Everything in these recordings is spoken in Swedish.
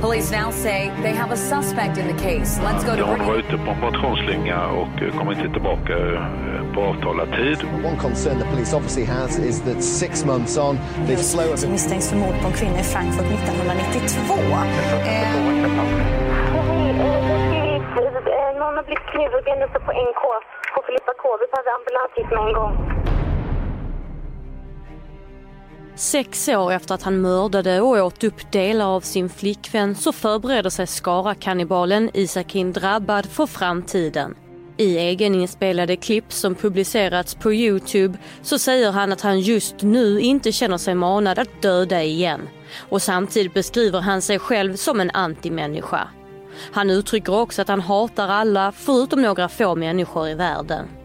Police now say they have a suspect in the case. Let's go to hon var ute på en motionsslinga och eh, kom inte tillbaka eh, på avtalad tid. One concern the police obviously has is that six months on, the flow of misstänks för mord på en kvinna i Frankfurt 1992. Någon har blivit knivhuggen uppe på NK på Filippa K. Vi behöver ambulans hit med en gång. Sex år efter att han mördade och åt upp delar av sin flickvän så förbereder sig Skara-kannibalen Isakin Drabbad för framtiden. I egeninspelade klipp som publicerats på Youtube så säger han att han just nu inte känner sig manad att döda igen. Och samtidigt beskriver han sig själv som en antimänniska. Han uttrycker också att han hatar alla förutom några få människor i världen.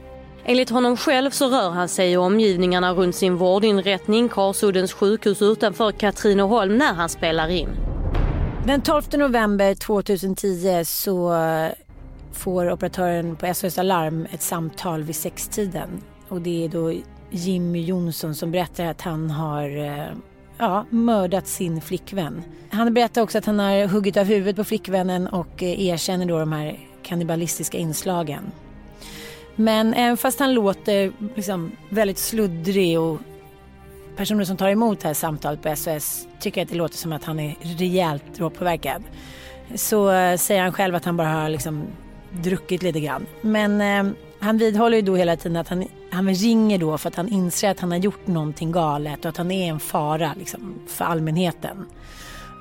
Enligt honom själv så rör han sig i omgivningarna runt sin vårdinrättning Karsuddens sjukhus utanför Katrineholm när han spelar in. Den 12 november 2010 så får operatören på SOS Alarm ett samtal vid sextiden. Och det är då Jimmy Jonsson som berättar att han har eh, ja, mördat sin flickvän. Han berättar också att han har huggit av huvudet på flickvännen och eh, erkänner då de här kannibalistiska inslagen. Men även fast han låter liksom väldigt sluddrig och personer som tar emot det här samtalet på SOS tycker att det låter som att han är rejält drogpåverkad. Så eh, säger han själv att han bara har liksom druckit lite grann. Men eh, han vidhåller ju då hela tiden att han, han ringer då för att han inser att han har gjort någonting galet och att han är en fara liksom, för allmänheten.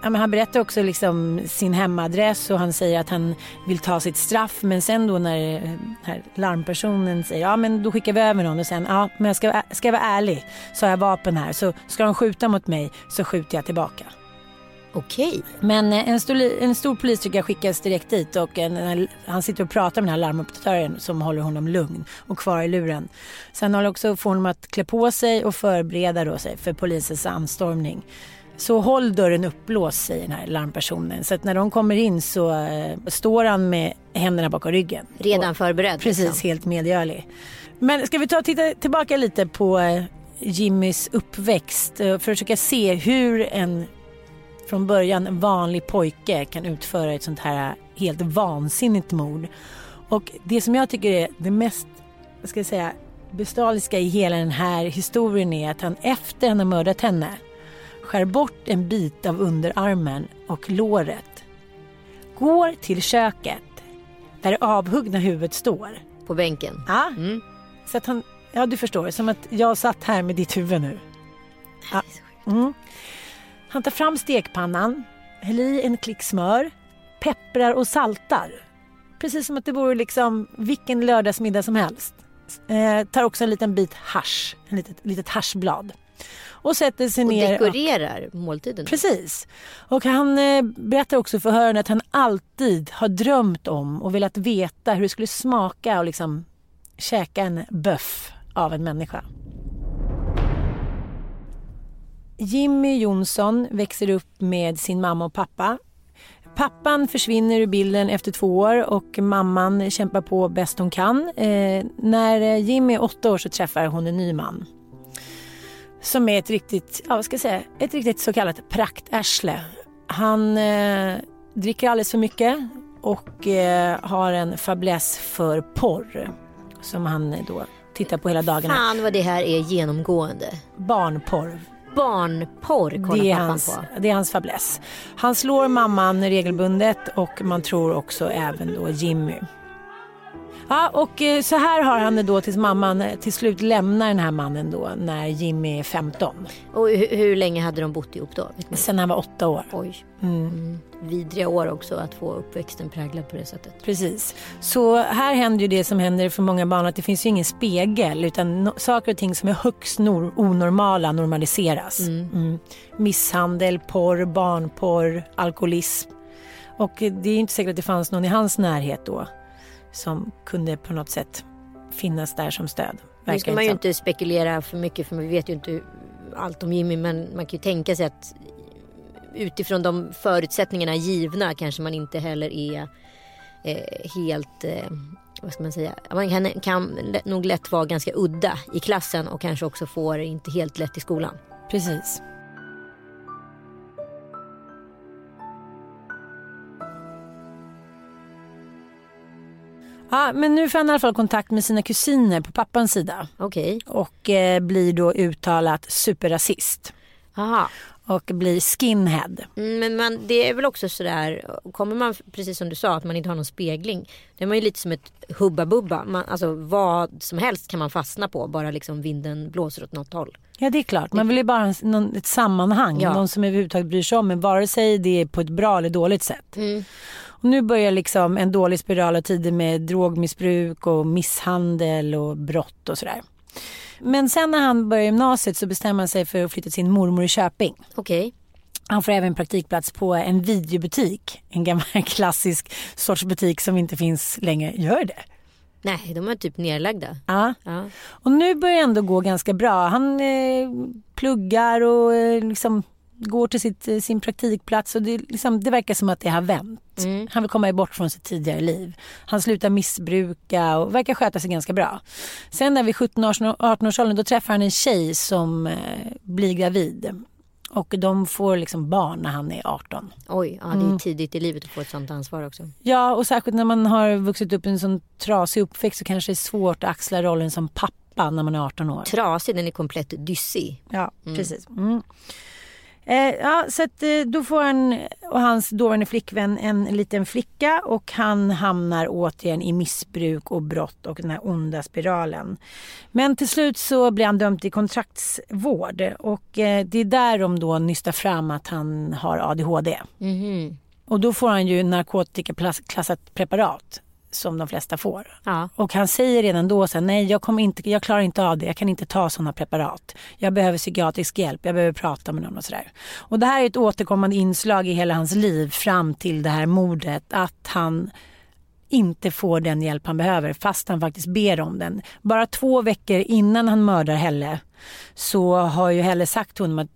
Ja, men han berättar också liksom sin hemadress och han säger att han vill ta sitt straff. Men sen då när här larmpersonen säger ja men då skickar vi över någon och sen ja men jag ska, ska jag vara ärlig så har jag vapen här så ska de skjuta mot mig så skjuter jag tillbaka. Okej. Men eh, en stor, en stor polisstyrka skickas direkt dit och en, en, han sitter och pratar med den här larmoperatören som håller honom lugn och kvar i luren. Sen håller också få honom att klä på sig och förbereda då sig för polisens anstormning. Så håll dörren uppblåst säger den här larmpersonen. Så att när de kommer in så eh, står han med händerna bakom ryggen. Redan Och- förberedd, Precis, liksom. helt medgörlig. Men ska vi ta och titta tillbaka lite på eh, Jimmys uppväxt eh, för att försöka se hur en från början vanlig pojke kan utföra ett sånt här helt vansinnigt mord. Och det som jag tycker är det mest, vad ska jag säga, bestialiska i hela den här historien är att han efter han har mördat henne skär bort en bit av underarmen och låret. Går till köket där det avhuggna huvudet står. På bänken? Ja. Så att han, ja du förstår, som att jag satt här med ditt huvud nu. Ja. Mm. Han tar fram stekpannan, häller i en klick smör, pepprar och saltar. Precis som att det vore liksom vilken lördagsmiddag som helst. Eh, tar också en liten bit hasch, en litet, litet haschblad. Och sätter sig Och ner. dekorerar måltiden? Precis. Och han eh, berättar också för förhören att han alltid har drömt om och velat veta hur det skulle smaka och liksom käka en böff av en människa. Jimmy Jonsson växer upp med sin mamma och pappa. Pappan försvinner ur bilden efter två år och mamman kämpar på bäst hon kan. Eh, när Jimmy är åtta år så träffar hon en ny man. Som är ett riktigt, ja vad ska jag säga, ett riktigt så kallat praktärsle. Han eh, dricker alldeles för mycket och eh, har en fäbless för porr. Som han eh, då tittar på hela dagarna. Fan vad det här är genomgående. Barnporr. Barnporr kollar Det är, pappan hans, på. det är hans fäbless. Han slår mamman regelbundet och man tror också även då Jimmy. Ja, och eh, så här har han det då tills mamman eh, till slut lämnar den här mannen då när Jimmy är 15. Och hur, hur länge hade de bott ihop då? Sen han var åtta år. Oj. Mm. Mm. Vidriga år också att få uppväxten präglad på det sättet. Precis. Så här händer ju det som händer för många barn att det finns ju ingen spegel utan no- saker och ting som är högst nor- onormala normaliseras. Mm. Misshandel, porr, barnporr, alkoholism. Och eh, det är inte säkert att det fanns någon i hans närhet då som kunde på något sätt finnas där som stöd. Nu ska man ju som. inte spekulera för mycket för man vet ju inte allt om Jimmy men man kan ju tänka sig att utifrån de förutsättningarna givna kanske man inte heller är eh, helt, eh, vad ska man säga, man kan, kan nog lätt vara ganska udda i klassen och kanske också får inte helt lätt i skolan. Precis. Ja, men nu får han i alla fall kontakt med sina kusiner på pappans sida. Okej. Och eh, blir då uttalat superrasist. Aha. Och blir skinhead. Mm, Men man, det är väl också sådär, kommer man precis som du sa att man inte har någon spegling. Det är man ju lite som ett hubba bubba. Man, alltså vad som helst kan man fastna på bara liksom vinden blåser åt något håll. Ja det är klart, man vill ju bara ha en- någon, ett sammanhang. Ja. Någon som överhuvudtaget bryr sig om en. Vare sig det är på ett bra eller dåligt sätt. Och nu börjar liksom en dålig spiral av tider med drogmissbruk och misshandel och brott och sådär. Men sen när han börjar gymnasiet så bestämmer han sig för att flytta till sin mormor i Köping. Okej. Han får även praktikplats på en videobutik. En gammal klassisk sorts butik som inte finns längre. Gör det? Nej, de är typ nedlagda. Ja. Ja. Och nu börjar det ändå gå ganska bra. Han eh, pluggar och eh, liksom går till sitt, eh, sin praktikplats och det, liksom, det verkar som att det har vänt. Mm. Han vill komma bort från sitt tidigare liv. Han slutar missbruka och verkar sköta sig ganska bra. Sen när vid 17-18-årsåldern då träffar han en tjej som eh, blir gravid. Och de får liksom barn när han är 18. Oj, ja, det är Mm. tidigt i livet att få ett sånt ansvar också. Ja, och särskilt när man har vuxit upp i en sån trasig uppväxt så kanske det är svårt att axla rollen som pappa när man är 18 år. Trasig, den är komplett dyssig. Ja, precis. Mm. Eh, ja, så att, eh, då får han och hans dåvarande flickvän en liten flicka och han hamnar återigen i missbruk och brott och den här onda spiralen. Men till slut så blir han dömd till kontraktsvård och eh, det är där de då nystar fram att han har ADHD. Mhm. Och då får han ju narkotikaklassat preparat som de flesta får. Ja. Och han säger redan då så här, nej jag, kommer inte, jag klarar inte av det, jag kan inte ta sådana preparat. Jag behöver psykiatrisk hjälp, jag behöver prata med någon och sådär. Och det här är ett återkommande inslag i hela hans liv fram till det här mordet. Att han inte får den hjälp han behöver fast han faktiskt ber om den. Bara två veckor innan han mördar Helle så har ju Helle sagt till honom att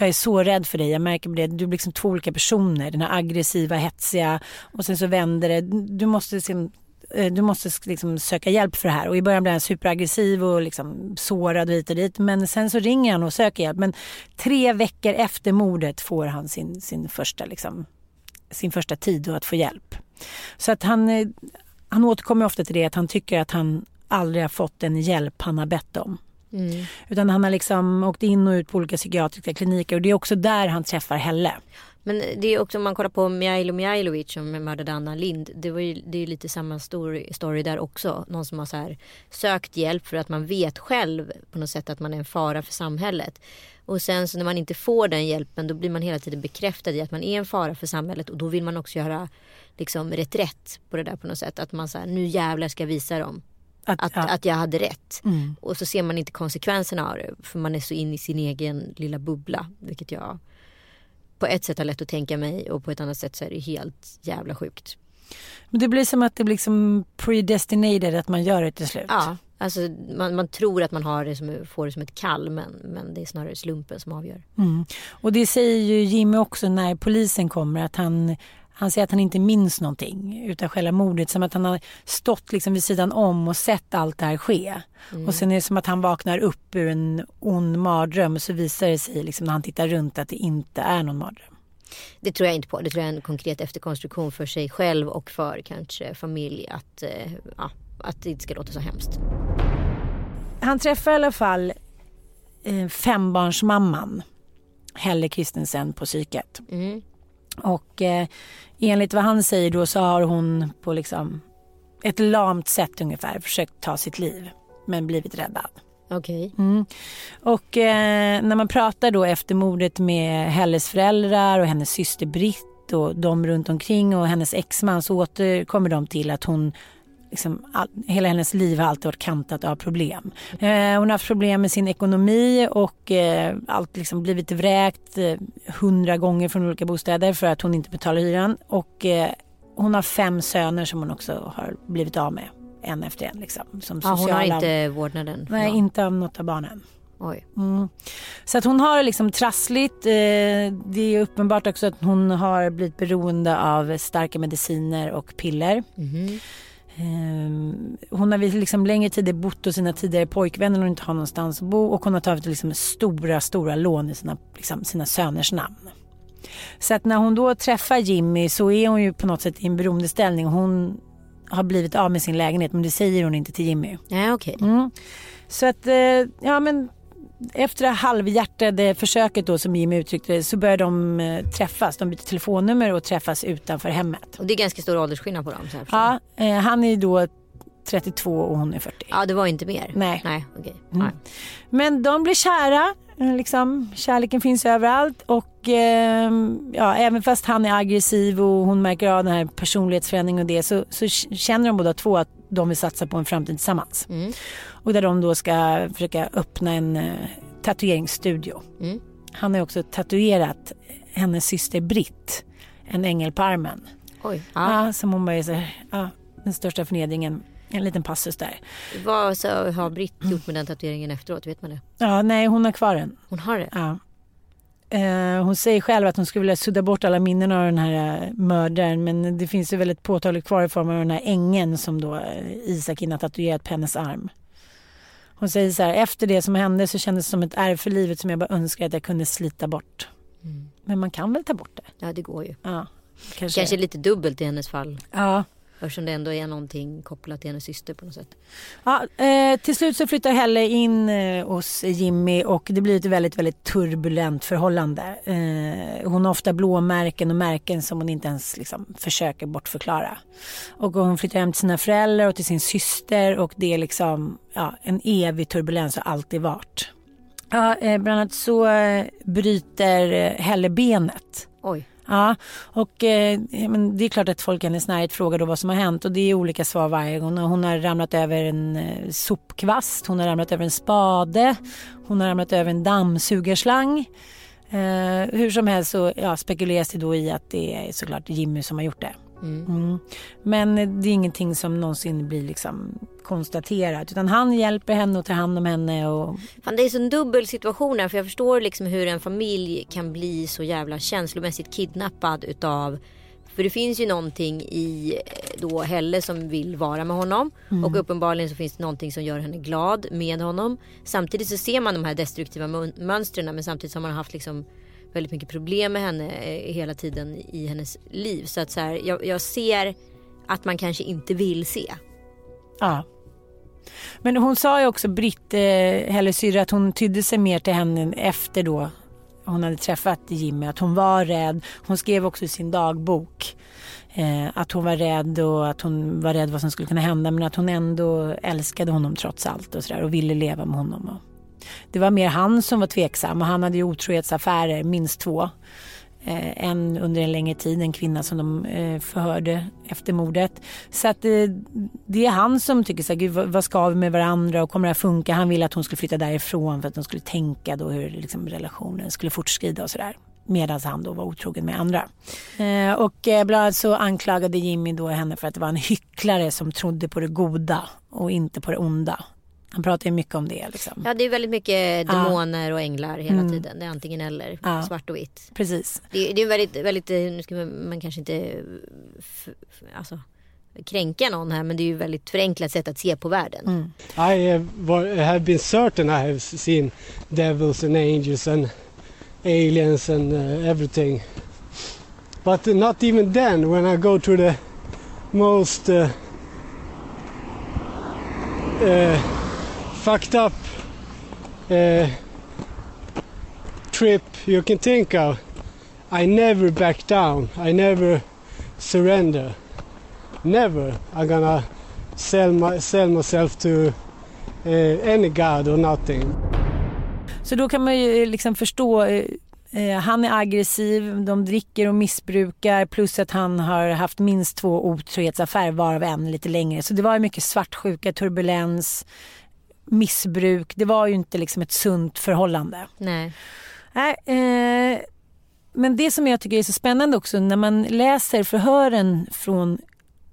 jag är så rädd för dig, jag märker på det. Du är liksom två olika personer. Den här aggressiva, hetsiga och sen så vänder det. Du måste, liksom, eh, du måste liksom söka hjälp för det här. Och i början blir han superaggressiv och liksom sårad och hit och dit. Men sen så ringer han och söker hjälp. Men tre veckor efter mordet får han sin, sin, första, liksom, sin första tid att få hjälp. Så att han, eh, han återkommer ofta till det att han tycker att han aldrig har fått den hjälp han har bett om. Mm. Utan han har liksom åkt in och ut på olika psykiatriska kliniker och det är också där han träffar Helle. Men det är också om man kollar på Mijailo Mijailovic som mördade Anna Lind. Det, var ju, det är ju lite samma story, story där också. Någon som har så här sökt hjälp för att man vet själv på något sätt att man är en fara för samhället. Och sen så när man inte får den hjälpen då blir man hela tiden bekräftad i att man är en fara för samhället. Och då vill man också göra liksom reträtt på det där på något sätt. Att man säger nu jävlar ska visa dem. Att, Att, ja. att jag hade rätt. Mm. Och så ser man inte konsekvenserna av det. För man är så in i sin egen lilla bubbla. Vilket jag på ett sätt har lätt att tänka mig. Och på ett annat sätt så är det helt jävla sjukt. Men det blir som att det blir liksom predestinated att man gör det till slut. Ja, alltså man, man tror att man har det som, får det som ett kall. Men, men det är snarare slumpen som avgör. Mm. Och det säger ju Jimmy också när polisen kommer att han han säger att han inte minns någonting utan själva mordet. Som att han har stått liksom vid sidan om och sett allt det här ske. Mm. Och sen är det som att han vaknar upp ur en ond mardröm och så visar det sig liksom när han tittar runt att det inte är någon mardröm. Det tror jag inte på. Det tror jag är en konkret efterkonstruktion för sig själv och för kanske familj. Att, eh, ja, att det inte ska låta så hemskt. han träffar i alla fall eh, fembarnsmamman Helle Kristensen på psyket. Mm. Och eh, enligt vad han säger då så har hon på liksom ett lamt sätt ungefär försökt ta sitt liv men blivit räddad. Okej. Mm. Och eh, när man pratar då efter mordet med Helles föräldrar och hennes syster Britt och de runt omkring och hennes exman så återkommer de till att hon Liksom, all, hela hennes liv har alltid varit kantat av problem. Eh, hon har haft problem med sin ekonomi och eh, allt liksom blivit vräkt eh, hundra gånger från olika bostäder för att hon inte betalar hyran. Och eh, hon har fem söner som hon också har blivit av med en efter en. Liksom, som Ja, hon har sociala- inte vårdnaden. Nej, inte av något av barnen. Oj. Mm. Så att hon har det liksom trassligt. Eh, det är uppenbart också att hon har blivit beroende av starka mediciner och piller. Mhm. Eh, hon har liksom längre tid bott hos sina tidigare pojkvänner och inte har någonstans att bo. Och hon har tagit liksom stora, stora lån i sina, liksom, sina söners namn. Så att när hon då träffar Jimmy så är hon ju på något sätt i en beroendeställning. Hon har blivit av med sin lägenhet men det säger hon inte till Jimmy. Nej, okej. Mm. Så att, eh, ja men efter det halvhjärtade försöket då som Jimmy uttryckte det så börjar de eh, träffas. De byter telefonnummer och träffas utanför hemmet. Och det är ganska stor åldersskillnad på dem. Så. Ja, eh, han är då 32 och hon är 40. ja, det var inte mer. Nej. Nej, okej. Mm. Nej. Men de blir kära. Eh, Liksom, kärleken finns överallt och eh, ja, även fast han är aggressiv och hon märker av den här personlighetsförändringen och det så, så känner de båda två att de vill satsa på en framtid tillsammans. Mm. Och där de då ska försöka öppna en eh, tatueringsstudio. Mm. Han har också tatuerat hennes syster Britt, en ängel på armen. Oj. Ja. Ja, som hon bara är så här, ja, den största förnedringen. En liten passus där. Vad så har Britt gjort med den tatueringen efteråt? Vet man det? Ja, nej hon har kvar den. Hon har det? Ja. Eh, hon säger själv att hon skulle vilja sudda bort alla minnen av den här eh, mördaren men det finns ju väldigt påtagligt kvar i form av den här ängen som då eh, Isakin har tatuerat på hennes arm. Hon säger så här, efter det som hände så kändes det som ett ärr för livet som jag bara önskar att jag kunde slita bort. Men man kan väl ta bort det? Ja, det går ju. Ja, kanske. Kanske lite dubbelt i hennes fall. Ja. Eftersom det ändå är någonting kopplat till hennes syster på något sätt. Ja, eh, till slut så flyttar Helle in eh, hos Jimmy och det blir ett väldigt, väldigt turbulent förhållande. Eh, hon har ofta blåmärken och märken som hon inte ens liksom, försöker bortförklara. Och hon flyttar hem till sina föräldrar och till sin syster och det är liksom ja, en evig turbulens och alltid varit. Ja, eh, bland annat så eh, bryter eh, Helle benet. Oj. Ja, och eh, men det är klart att folk i hennes närhet frågar då vad som har hänt och det är olika svar varje gång. Hon har ramlat över en eh, sopkvast, hon har ramlat över en spade, hon har ramlat över en dammsugarslang. Eh, hur som helst så ja, spekuleras det då i att det är såklart Jimmy som har gjort det. Mm. Men eh, det är ingenting som någonsin blir liksom konstaterat utan han hjälper henne och tar hand om henne och Fan, det är så en dubbel situation här för jag förstår liksom hur en familj kan bli så jävla känslomässigt kidnappad utav för det finns ju någonting i eh, då Helle som vill vara med honom Mm. och uppenbarligen så finns det någonting som gör henne glad med honom. Samtidigt så ser man de här destruktiva mön- mönstren men samtidigt har man haft liksom väldigt mycket problem med henne eh, hela tiden i hennes liv. Så att så här, jag, jag ser att man kanske inte vill se. Ja. Men hon sa ju också, Britt, eh, Helles syrra, att hon tydde sig mer till henne efter då hon hade träffat Jimmy. Att hon var rädd. Hon skrev också i sin dagbok eh, att hon var rädd och att hon var rädd vad som skulle kunna hända. Men att hon ändå älskade honom trots allt och, så där, och ville leva med honom. Och det var mer han som var tveksam och han hade ju otrohetsaffärer, minst två. Eh, en under en längre tid, en kvinna som de eh, förhörde efter mordet. Så att eh, det är han som tycker så här, Gud, vad, vad ska vi med varandra och kommer det här funka? Han ville att hon skulle flytta därifrån för att de skulle tänka då hur liksom, relationen skulle fortskrida och sådär. Medan han då var otrogen med andra. Eh, och eh, bland annat så anklagade Jimmy då henne för att det var en hycklare som trodde på det goda och inte på det onda. Han pratar ju mycket om det liksom. Ja det är väldigt mycket Ja. demoner och änglar hela Mm. tiden. Det är antingen eller, Ja. svart och vitt. Precis. Det, det är väldigt, väldigt, eh, nu ska man, man kanske inte f, f, alltså, kränka någon här men det är ju väldigt förenklat sätt att se på världen. Mm. I have, wa- have been certain I have seen devils and angels and aliens and uh, everything. But not even then, when I go to the most uh, uh, fucked up uh, trip you can think of, I never back down. I never surrender. Never I'm gonna sell, my, sell myself to uh, any god or nothing. Så då kan man ju eh, liksom förstå eh, han är aggressiv, de dricker och missbrukar plus att han har haft minst två otrohetsaffärer varav en lite längre. Så det var ju mycket svartsjuka, turbulens, missbruk. Det var ju inte liksom ett sunt förhållande. Nej. Nej, eh, men det som jag tycker är så spännande också när man läser förhören från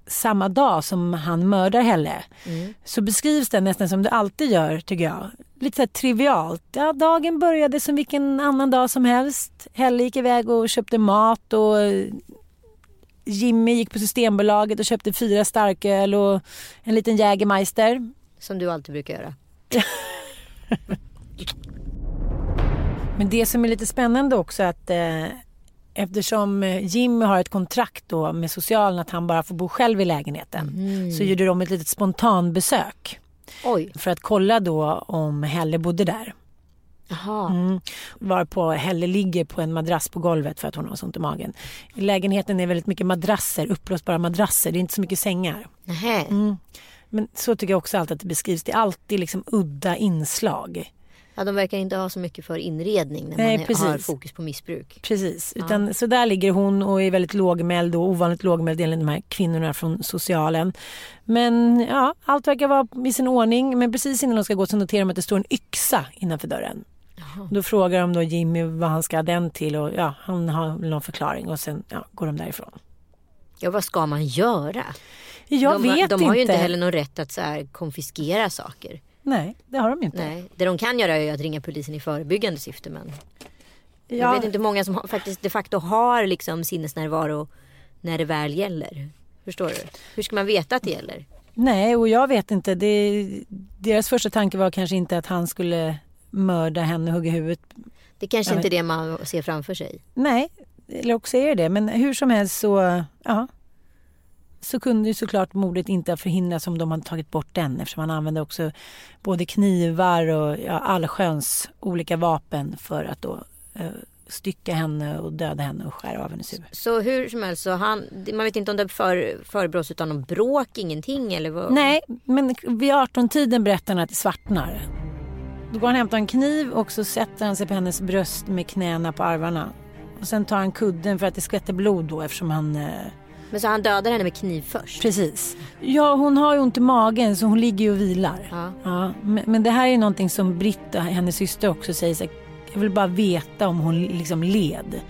samma dag som han mördar Helle Mm. så beskrivs det nästan som det alltid gör tycker jag. Lite så här trivialt. Ja, dagen började som vilken annan dag som helst. Helle gick iväg och köpte mat och eh, Jimmy gick på Systembolaget och köpte fyra starköl och en liten Jägermeister. Som du alltid brukar göra. Men det som är lite spännande också att eh, eftersom eh, Jimmy har ett kontrakt då med socialen att han bara får bo själv i lägenheten så gjorde de ett litet spontanbesök. Oj. För att kolla då om Helle bodde där. Jaha. Mm. Varpå Helle ligger på en madrass på golvet för att hon har så ont i magen. I lägenheten är väldigt mycket madrasser, uppblåsbara madrasser. Det är inte så mycket sängar. Mm. Men så tycker jag också alltid att det beskrivs. Det är alltid liksom udda inslag. Ja, de verkar inte ha så mycket för inredning när Nej, man precis. har fokus på missbruk. Precis, utan, så där ligger hon och är väldigt lågmäld och ovanligt lågmäld enligt de här kvinnorna från socialen. Men ja, allt verkar vara i sin ordning. Men precis innan de ska gå så noterar de att det står en yxa innanför dörren. Då frågar de då Jimmy vad han ska ha den till och ja, han har någon förklaring och sen ja, går de därifrån. Ja, vad ska man göra? Jag de, vet de har ju inte. inte heller någon rätt att så här, konfiskera saker. Nej, det har de inte. Nej. Det de kan göra är att ringa polisen i förebyggande syfte. Men jag Ja. vet inte många som har, faktiskt de facto har liksom sinnesnärvaro när det väl gäller. Förstår du? Hur ska man veta att det gäller? Nej, och jag vet inte. Det, deras första tanke var kanske inte att han skulle mörda henne och hugga huvudet. Det kanske inte är det man ser framför sig. Nej, eller också är det det. Men hur som helst så, ja. Så kunde ju såklart mordet inte ha förhindrats om de hade tagit bort den eftersom han använde också både knivar och ja, allsköns olika vapen för att då eh, stycka henne och döda henne och skära av hennes huvud. Så hur som helst, så han, man vet inte om det för, förebrås utan någon bråk, ingenting eller vad? Nej, men vid 18-tiden berättar han att det svartnar. Då går han och hämtar en kniv och så sätter han sig på hennes bröst med knäna på armarna. Och sen tar han kudden för att det skvätter blod då eftersom han... Eh... Men så han dödar henne med kniv först? Precis. Ja, hon har ju ont i magen så hon ligger ju och vilar. Ja. Ja, men, men det här är någonting som Britta, hennes syster också säger så här, Jag vill bara veta om hon liksom led.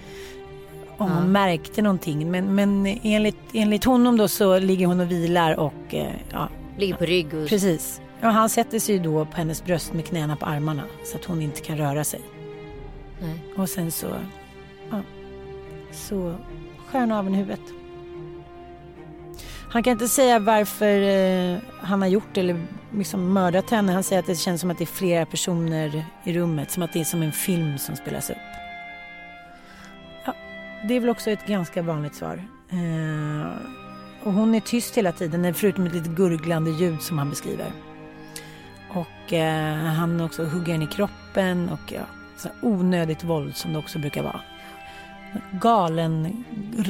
Om hon märkte någonting. Men, men enligt, enligt honom då så ligger hon och vilar och eh, ja, Ligger på rygg och... Precis. Ja, han sätter sig ju då på hennes bröst med knäna på armarna så att hon inte kan röra sig. Nej. Och sen så, ja, så skär han av henne huvudet. Han kan inte säga varför eh, han har gjort det eller liksom mördat henne. Han säger att det känns som att det är flera personer i rummet. Som att det är som en film som spelas upp. Ja, det är väl också ett ganska vanligt svar. Eh, och hon är tyst hela tiden, förutom ett litet gurglande ljud som han beskriver. Och eh, han också hugger henne i kroppen och ja, så onödigt våld som det också brukar vara. Galen,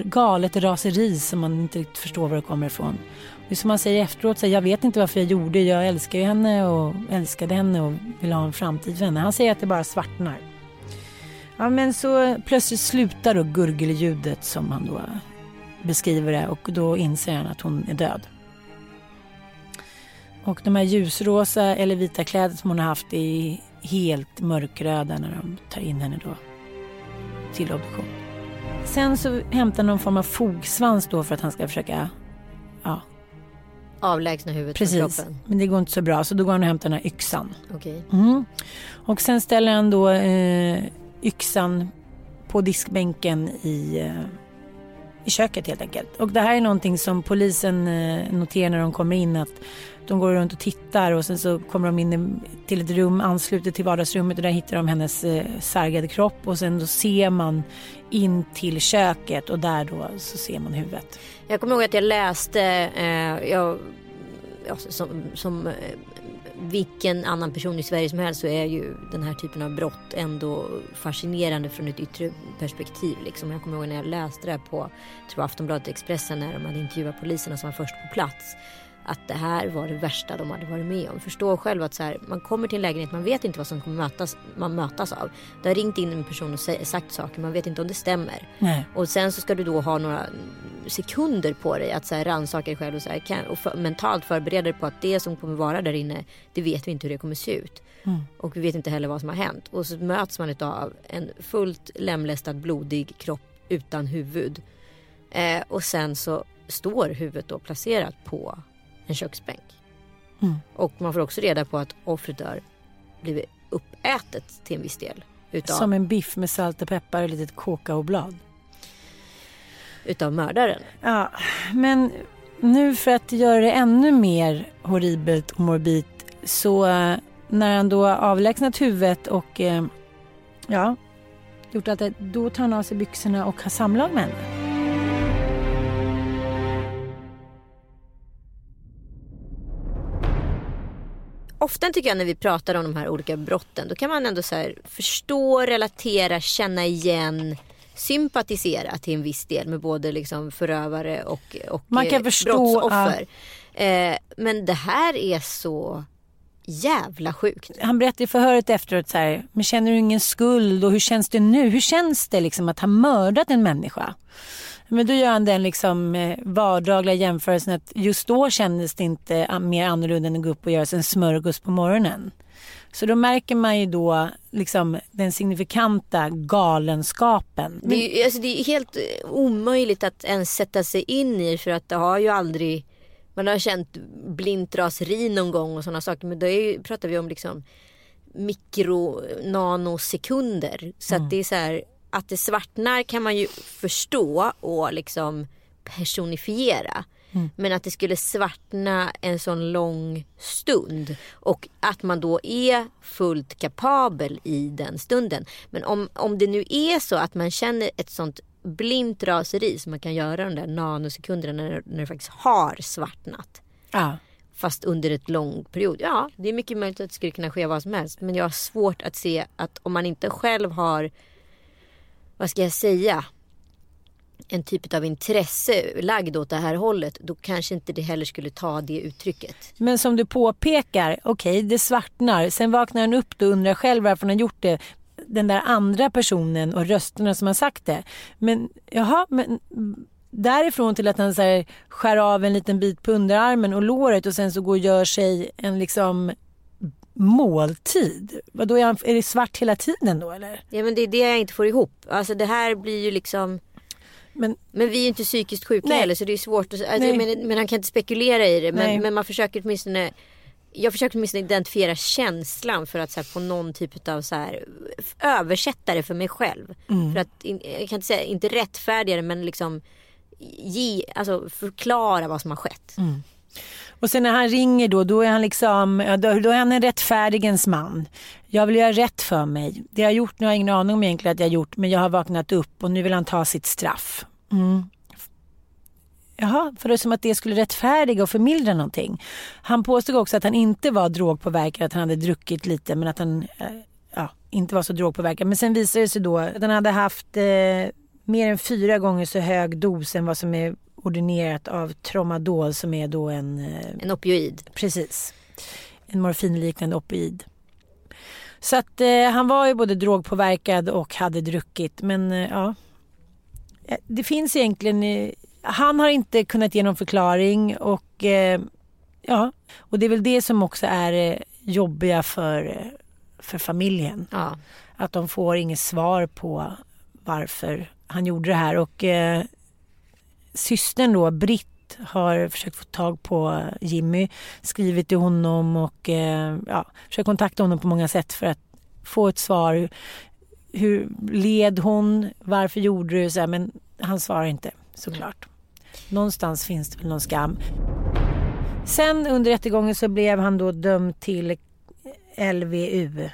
galet raseri som man inte riktigt förstår var det kommer ifrån. Det är som man säger efteråt, så här, jag vet inte varför jag gjorde Jag älskar ju henne och älskade henne och vill ha en framtid för henne. Han säger att det bara svartnar. Ja men så plötsligt slutar då gurgelljudet som han då beskriver det och då inser han att hon är död. Och de här ljusrosa eller vita kläder som hon har haft är helt mörkröda när de tar in henne då till obduktion. Sen så hämtar någon form av fogsvans då för att han ska försöka ja, Avlägsna huvudet precis. från kroppen? Men det går inte så bra så då går han och hämtar den här yxan. Okej. Mm. Och sen ställer han då eh, yxan på diskbänken i, eh, i köket helt enkelt. Och det här är någonting som polisen eh, noterar när de kommer in att de går runt och tittar och sen så kommer de in i- till ett rum anslutet till vardagsrummet och där hittar de hennes eh, sargade kropp och sen då ser man in till köket och där då så ser man huvudet. Jag kommer ihåg att jag läste, eh, jag, ja, som, som eh, vilken annan person i Sverige som helst så är ju den här typen av brott ändå fascinerande från ett yttre perspektiv. Liksom. Jag kommer ihåg när jag läste det här på tror Aftonbladet Expressen när de hade intervjuat poliserna som var först på plats att det här var det värsta de hade varit med om. Förstå själv att så här, man kommer till en lägenhet, man vet inte vad som kommer mötas, man mötas av. Det har ringt in en person och sagt saker, man vet inte om det stämmer. Nej. Och sen så ska du då ha några sekunder på dig att så här, rannsaka dig själv och, så här, kan, och för, mentalt förbereda dig på att det som kommer vara där inne, det vet vi inte hur det kommer se ut. Mm. Och vi vet inte heller vad som har hänt. Och så möts man av en fullt lemlästad blodig kropp utan huvud. Eh, och sen så står huvudet då placerat på en köksbänk. Mm. Och man får också reda på att offret har blivit uppätet till en viss del. Utav, Som en biff med salt och peppar och ett litet kakaoblad. Utav mördaren. Ja, men nu för att göra det ännu mer horribelt och morbid så eh, när han då avlägsnat huvudet och eh, ja, gjort allt det, då tar han av sig byxorna och har samlag med henne. Ofta tycker jag när vi pratar om de här olika brotten då kan man ändå så förstå, relatera, känna igen sympatisera till en viss del med både liksom förövare och, och Man kan eh, förstå, brottsoffer. Eh, men det här är så jävla sjukt. Han berättade i förhöret efteråt så här, men känner du ingen skuld och hur känns det nu? Hur känns det liksom att ha mördat en människa? Men då gör han den liksom eh, vardagliga jämförelsen att just då kändes det inte mer annorlunda än att gå upp och göra sig en smörgås på morgonen. Så då märker man ju då liksom den signifikanta galenskapen. Det är, ju- alltså, det är helt eh, omöjligt att ens sätta sig in i för att det har ju aldrig man har känt blint raseri någon gång och sådana saker men då ju, pratar vi om liksom mikro nanosekunder så att det är så här att det svartnar kan man ju förstå och liksom personifiera. Men att det skulle svartna en sån lång stund och att man då är fullt kapabel i den stunden. Men om, om det nu är så att man känner ett sånt blint raseri som man kan göra de där nanosekunderna när, när det faktiskt har svartnat. Ja. Fast under ett lång period. Ja, det är mycket möjligt att det skulle kunna ske vad som helst. Men jag har svårt att se att om man inte själv har, vad ska jag säga, en typ av intresse lagd åt det här hållet. Då kanske inte det heller skulle ta det uttrycket. Men som du påpekar, okej det svartnar. Sen vaknar han upp och undrar själv varför han har gjort det. Den där andra personen och rösterna som har sagt det. Men jaha, men därifrån till att han så här, skär av en liten bit på underarmen och låret och sen så går och gör sig en liksom måltid. Vadå, är, han, är det svart hela tiden då eller? Ja men det är det jag inte får ihop. Alltså det här blir ju liksom Men, Men vi är ju inte psykiskt sjuka Nej. heller så det är svårt att alltså, men, men han kan inte spekulera i det. Men, men man försöker åtminstone jag försöker åtminstone identifiera känslan för att så här, få någon typ av så här, översätta det för mig själv. Mm. För att, jag kan inte säga, inte rättfärdiga det men liksom ge, alltså förklara vad som har skett. Mm. Och sen när han ringer då, då är han liksom, då, är han en rättfärdigens man. Jag vill göra rätt för mig. Det jag har gjort, nu har jag ingen aning om egentligen att jag har gjort, men jag har vaknat upp och nu vill han ta sitt straff. Mm. Jaha, för det är som att det skulle rättfärdiga och förmildra någonting. Han påstod också att han inte var drogpåverkad, att han hade druckit lite men att han eh, ja, inte var så drogpåverkad. Men sen visade det sig då att han hade haft eh, mer än fyra gånger så hög dos än vad som är ordinerat av Tramadol som är då en... Eh, En opioid. Precis. En morfinliknande opioid. Så att eh, han var ju både drogpåverkad och hade druckit men eh, ja. Eh, Det finns egentligen, eh, han har inte kunnat ge någon förklaring och eh, ja, och det är väl det som också är jobbiga för, för familjen. Ja. Att de får inget svar på varför han gjorde det här och eh, systern då, Britt har försökt få tag på Jimmy, skrivit till honom och eh, ja, försökt kontakta honom på många sätt för att få ett svar. Hur led hon? Varför gjorde du så här? Men han svarar inte såklart. Någonstans finns det väl någon skam. Sen under rättegången så blev han då dömd till LVU.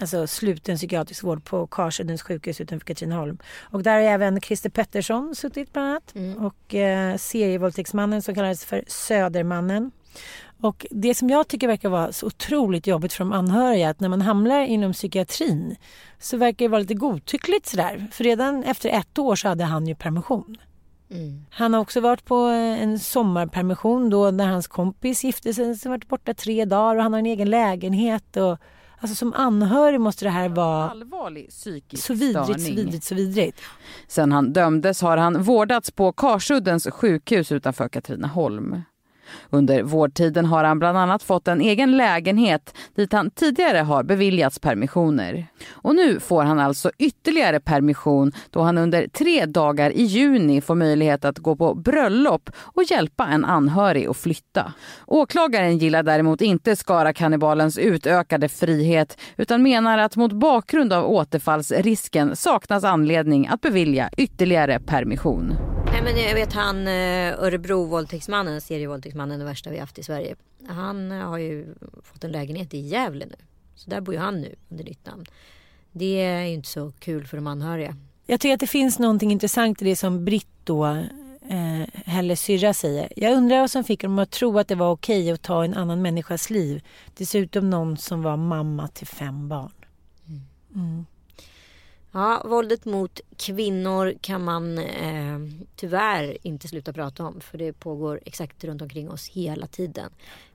Alltså sluten psykiatrisk vård på Karsuddens sjukhus utanför Katrineholm. Och där har även Christer Pettersson suttit bland annat. Och eh, serievåldtäktsmannen som kallades för Södermannen. Och det som jag tycker verkar vara så otroligt jobbigt för de anhöriga att när man hamnar inom psykiatrin så verkar det vara lite godtyckligt sådär. För redan efter ett år så hade han ju permission. Mm. Han har också varit på en sommarpermission då när hans kompis gifte sig. Så varit borta tre dagar och han har en egen lägenhet. Och, alltså som anhörig måste det här vara allvarlig psykisk så vidrigt, så vidrigt, så vidrigt. Sen han dömdes har han vårdats på Karsuddens sjukhus utanför Katrineholm. Under vårdtiden har han bland annat fått en egen lägenhet dit han tidigare har beviljats permissioner. Och nu får han alltså ytterligare permission då han under tre dagar i juni får möjlighet att gå på bröllop och hjälpa en anhörig att flytta. Åklagaren gillar däremot inte Skara-kannibalens utökade frihet utan menar att mot bakgrund av återfallsrisken saknas anledning att bevilja ytterligare permission. Nej men jag vet han eh, Örebro-våldtäktsmannen, serievåldtäktsmannen, den värsta vi haft i Sverige. Han eh, har ju fått en lägenhet i Gävle nu. Så där bor ju han nu under nytt namn. Det är ju inte så kul för de anhöriga. Jag tycker att det finns någonting intressant i det som Britt då, eh, Helles syrra säger. Jag undrar vad som fick dem att tro att det var okej att ta en annan människas liv. Dessutom någon som var mamma till fem barn. Mm. Mm. Ja, våldet mot kvinnor kan man eh, tyvärr inte sluta prata om för det pågår exakt runt omkring oss hela tiden.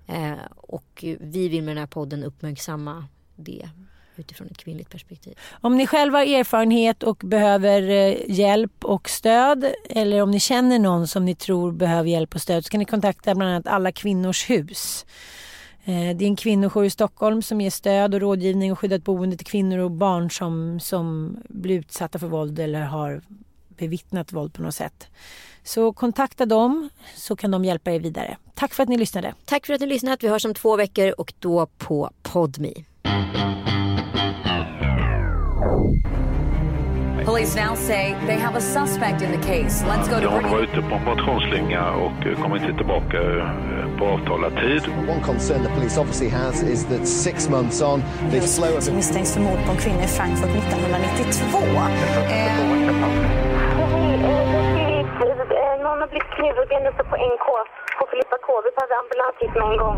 Eh, och vi vill med den här podden uppmärksamma det utifrån ett kvinnligt perspektiv. Om ni själva har erfarenhet och behöver eh, hjälp och stöd eller om ni känner någon som ni tror behöver hjälp och stöd så kan ni kontakta bland annat Alla Kvinnors Hus. Eh, det är en kvinnojour i Stockholm som ger stöd och rådgivning och skyddat boende till kvinnor och barn som, som blir utsatta för våld eller har bevittnat våld på något sätt. Så kontakta dem så kan de hjälpa er vidare. Tack för att ni lyssnade. Tack för att ni lyssnade. Vi hörs om två veckor och då på Podme. Police now say they have a suspect in the case. Let's go to Hon var ute på en motionsslinga och eh, kom inte tillbaka eh, på avtalad tid. One concern the police obviously has is that six months on they've slowed... Misstänks för mord på en kvinna i Frankfurt 1992. Någon har blivit knivhuggen uppe på NK på Filippa K. Vi behöver ambulans hit med en gång.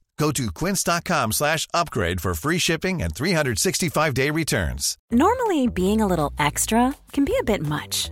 Go to quince.com slash upgrade for free shipping and 365-day returns. Normally, being a little extra can be a bit much,